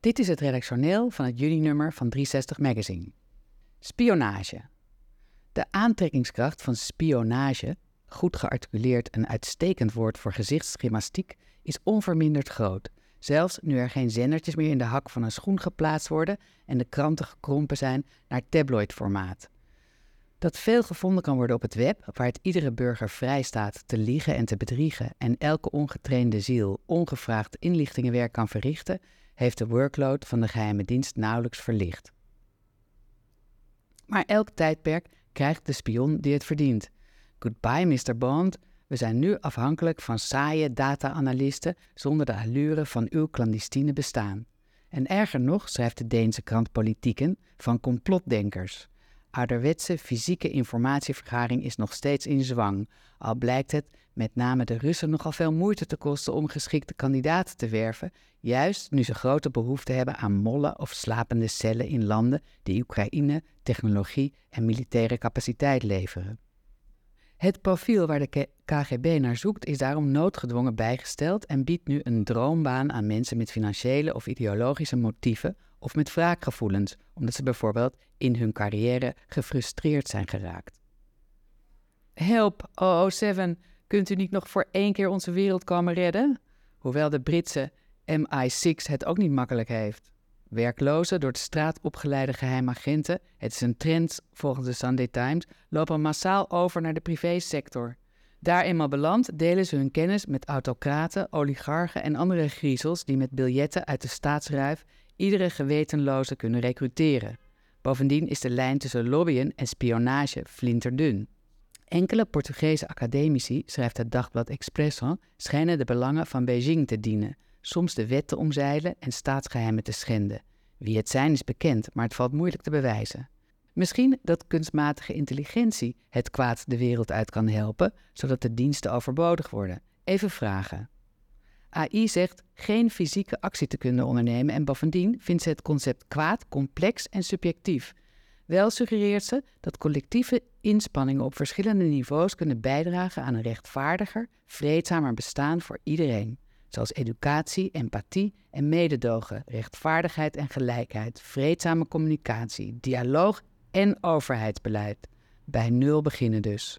Dit is het redactioneel van het juni-nummer van 360 Magazine. Spionage. De aantrekkingskracht van spionage, goed gearticuleerd een uitstekend woord voor gezichtsgymnastiek, is onverminderd groot. Zelfs nu er geen zendertjes meer in de hak van een schoen geplaatst worden en de kranten gekrompen zijn naar tabloidformaat. Dat veel gevonden kan worden op het web, waar het iedere burger vrij staat te liegen en te bedriegen en elke ongetrainde ziel ongevraagd inlichtingenwerk kan verrichten, heeft de workload van de geheime dienst nauwelijks verlicht. Maar elk tijdperk krijgt de spion die het verdient. Goodbye, Mr. Bond. We zijn nu afhankelijk van saaie data-analisten zonder de allure van uw clandestine bestaan. En erger nog, schrijft de Deense krant Politieken, van complotdenkers. Ouderwetse fysieke informatievergaring is nog steeds in zwang, al blijkt het met name de Russen nogal veel moeite te kosten om geschikte kandidaten te werven, juist nu ze grote behoefte hebben aan mollen of slapende cellen in landen die Oekraïne technologie en militaire capaciteit leveren. Het profiel waar de KGB naar zoekt is daarom noodgedwongen bijgesteld en biedt nu een droombaan aan mensen met financiële of ideologische motieven of met wraakgevoelens, omdat ze bijvoorbeeld in hun carrière gefrustreerd zijn geraakt. Help, 007, kunt u niet nog voor één keer onze wereld komen redden? Hoewel de Britse MI6 het ook niet makkelijk heeft. Werkloze, door de straat opgeleide geheimagenten, het is een trend volgens de Sunday Times, lopen massaal over naar de privésector. Daar eenmaal beland delen ze hun kennis met autocraten, oligarchen en andere griezels die met biljetten uit de staatsruif iedere gewetenloze kunnen recruteren. Bovendien is de lijn tussen lobbyen en spionage flinterdun. Enkele Portugese academici, schrijft het dagblad Expresso, schijnen de belangen van Beijing te dienen, soms de wet te omzeilen en staatsgeheimen te schenden. Wie het zijn is bekend, maar het valt moeilijk te bewijzen. Misschien dat kunstmatige intelligentie het kwaad de wereld uit kan helpen, zodat de diensten overbodig worden. Even vragen. AI zegt geen fysieke actie te kunnen ondernemen en bovendien vindt ze het concept kwaad complex en subjectief. Wel suggereert ze dat collectieve inspanningen op verschillende niveaus kunnen bijdragen aan een rechtvaardiger, vreedzamer bestaan voor iedereen, zoals educatie, empathie en mededogen, rechtvaardigheid en gelijkheid, vreedzame communicatie, dialoog en overheidsbeleid. Bij nul beginnen dus.